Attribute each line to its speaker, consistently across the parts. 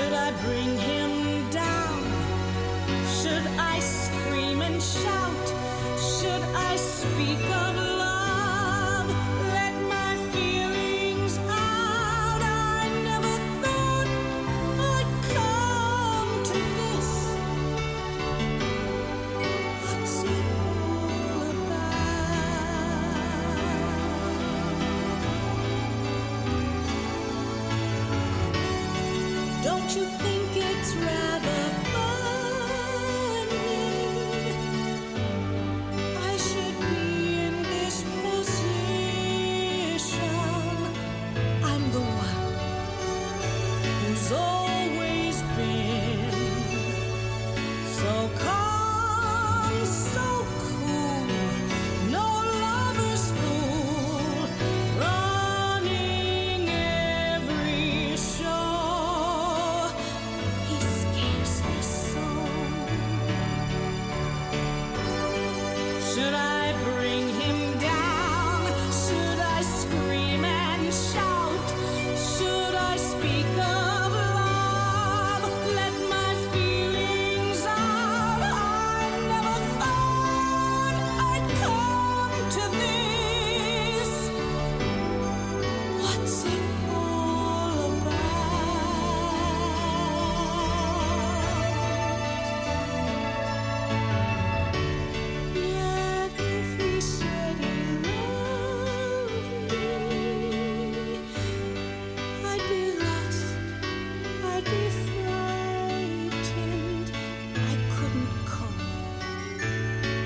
Speaker 1: Should I bring him down? Should I scream and shout? Should I speak up?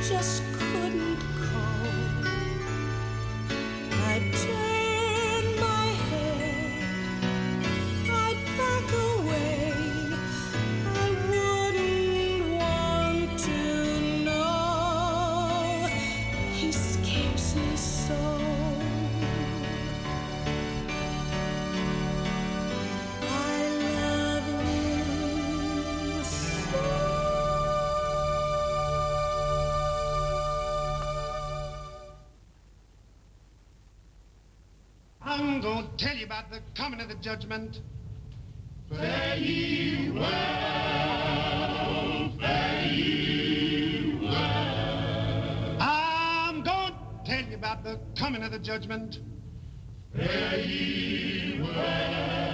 Speaker 1: just
Speaker 2: tell you about the coming of the judgment. Fare ye well, fare ye well. I'm going to tell you about the coming of the judgment. Fare ye well.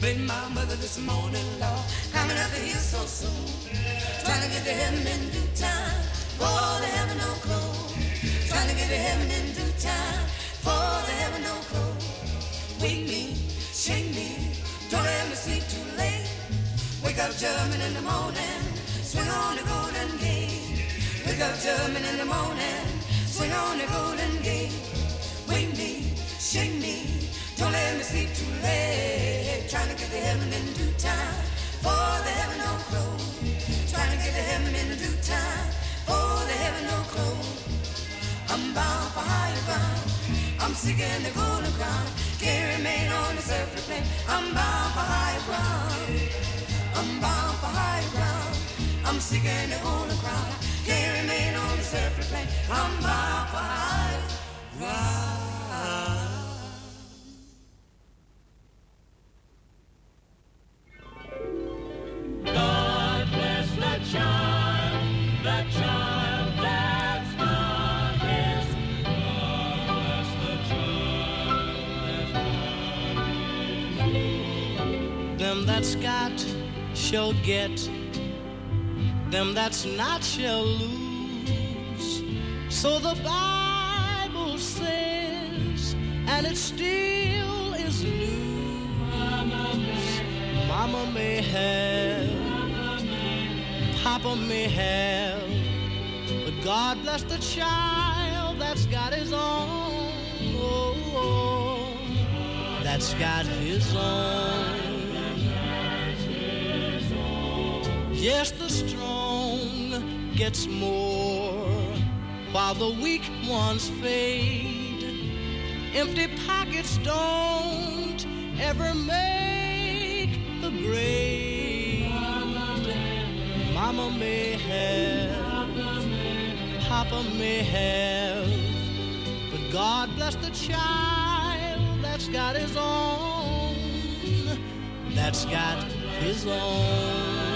Speaker 3: Met my mother this morning, Lord, coming up the hill so soon. Trying to get to heaven in due time, for the heaven no clothes. Trying to get to heaven in due time, for the heaven no clothes. Wake me, shake me, don't let me sleep too late. Wake up German in the morning, swing on the golden gate. Wake up German in the morning, swing on the golden gate. Don't let me sleep too late. Trying to get to heaven in due time, for the heaven no close. Trying to get to heaven in due time, for the heaven no close. I'm bound for higher ground. I'm seeking the golden crown. Can't remain on this earthly plane. I'm bound for higher ground. I'm bound for higher ground. I'm seeking the golden crown. Can't remain on this earthly plane. I'm bound for higher ground.
Speaker 4: That's
Speaker 1: got shall get, them that's not shall lose. So the Bible says, and it still is news. Mama may have, Papa may have, but God bless the child that's got his own. Oh, oh, oh. that's got his own. Yes, the strong gets more while the weak ones fade. Empty pockets don't ever make the grade. Mama may have, Papa may have, but God bless the child that's got his own. That's got his own.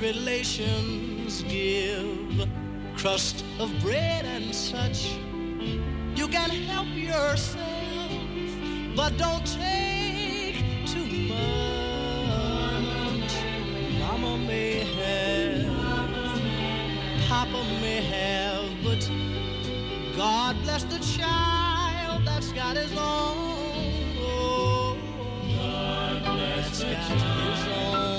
Speaker 1: Relations give crust of bread and such. You can help yourself, but don't take too much. Mama may have, Papa may have, but God bless the child that's got his own. Oh, God bless the his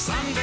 Speaker 5: Sundays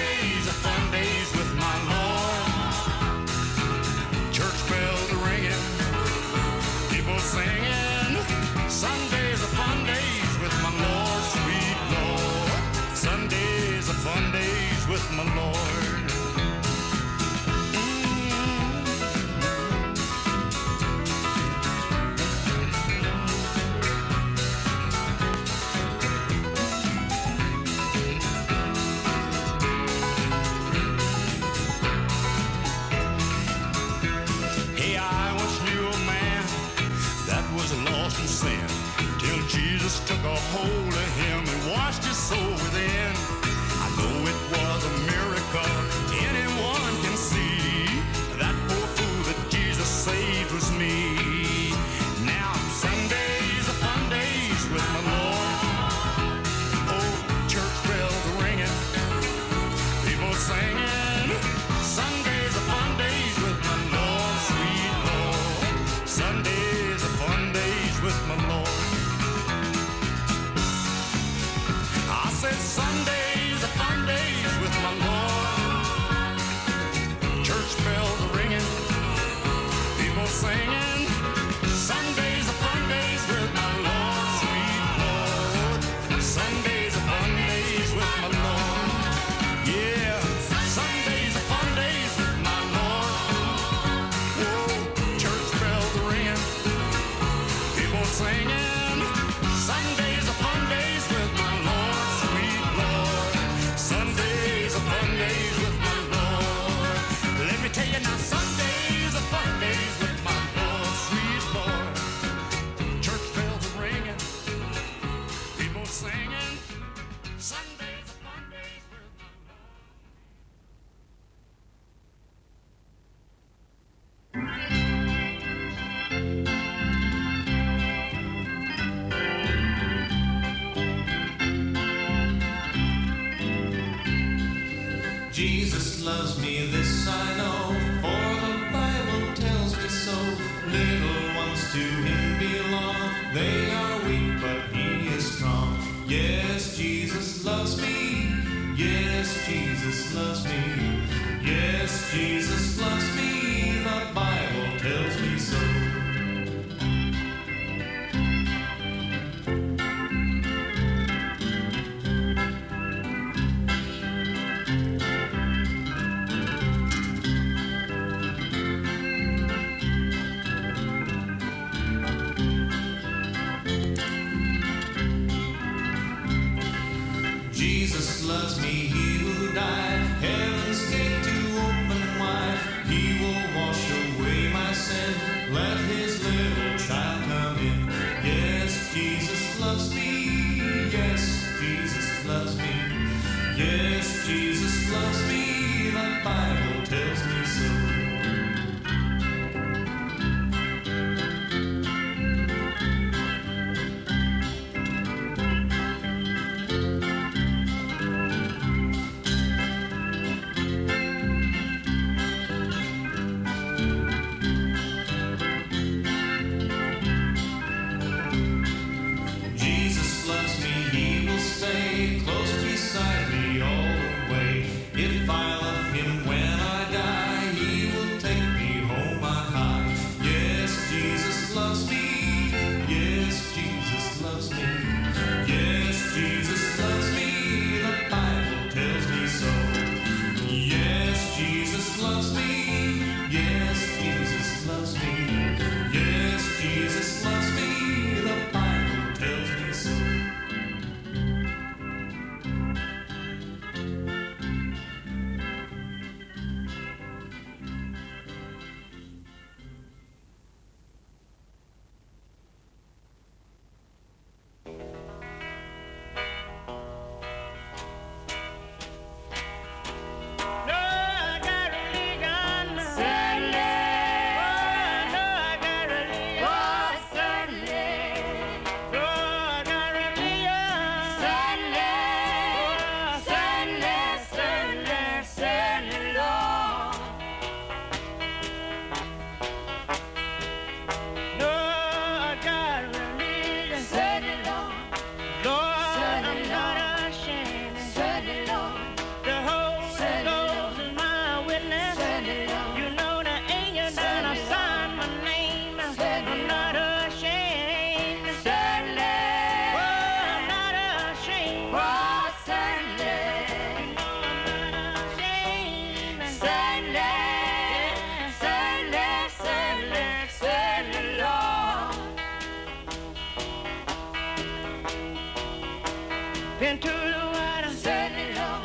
Speaker 1: Been to the water.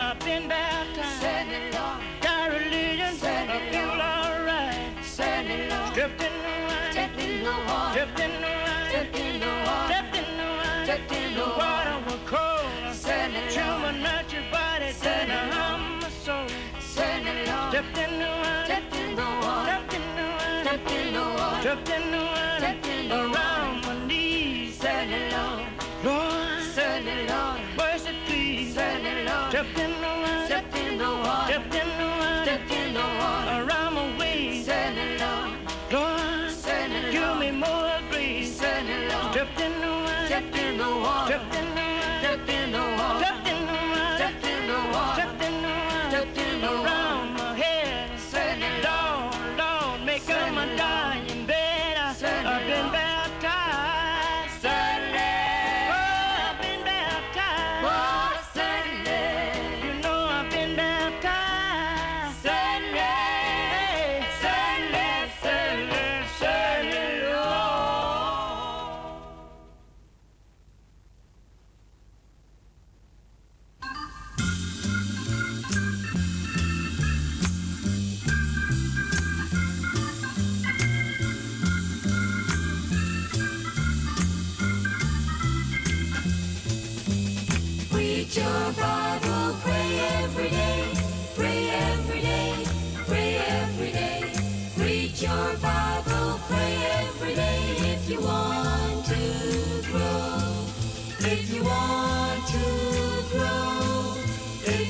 Speaker 1: I've been baptized. Got religion. I feel alright. Stepped in the. Stepped in the. Stepped in the wine. Stepped in the water was cold. Chill my natural body. Then I hum my soul. Stepped in the wine. Stepped in the wine. Stepped in the wine. Around. Stepped in the wine. Stepped in the wine. Around my waist. Lord, give me more grace. Stepped in the wine. Stepped in the wine. Stepped in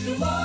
Speaker 1: the.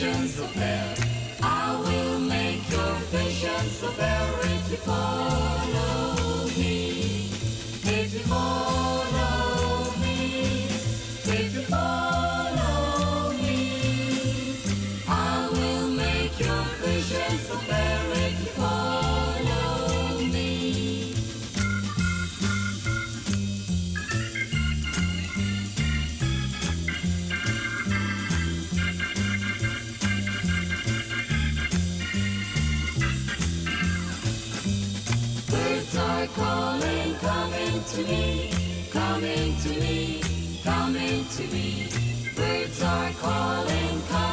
Speaker 3: vision so fair. I will make your vision so very beautiful. coming to me, coming to me, coming to me. Birds are calling, calling.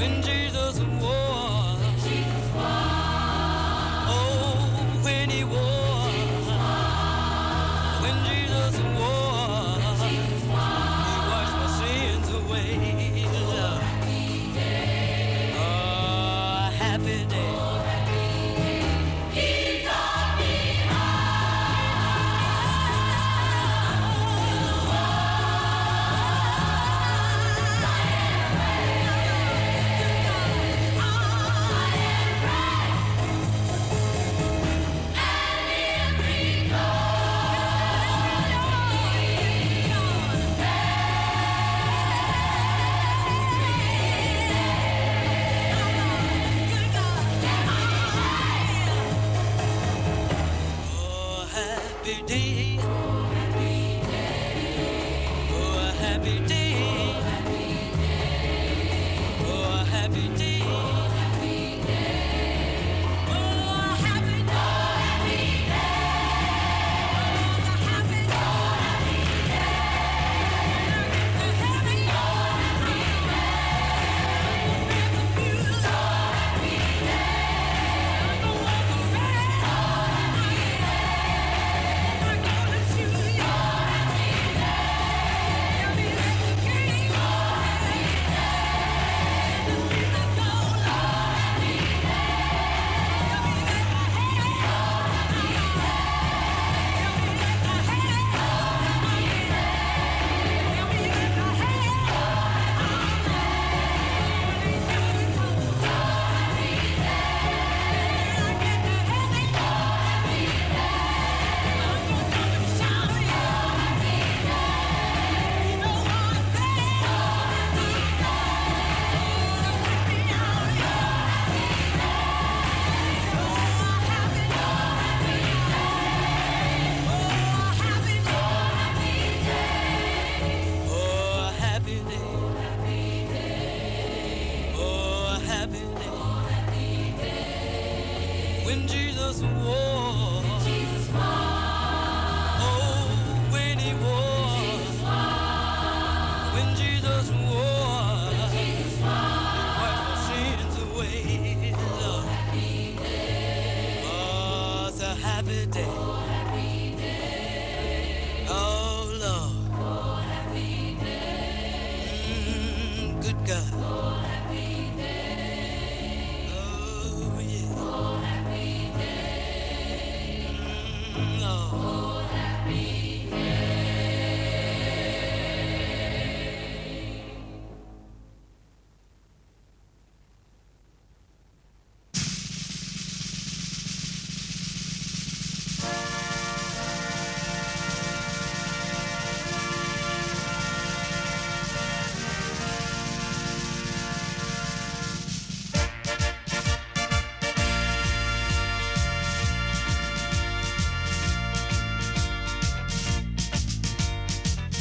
Speaker 6: when Jesus walked.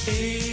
Speaker 4: Amen.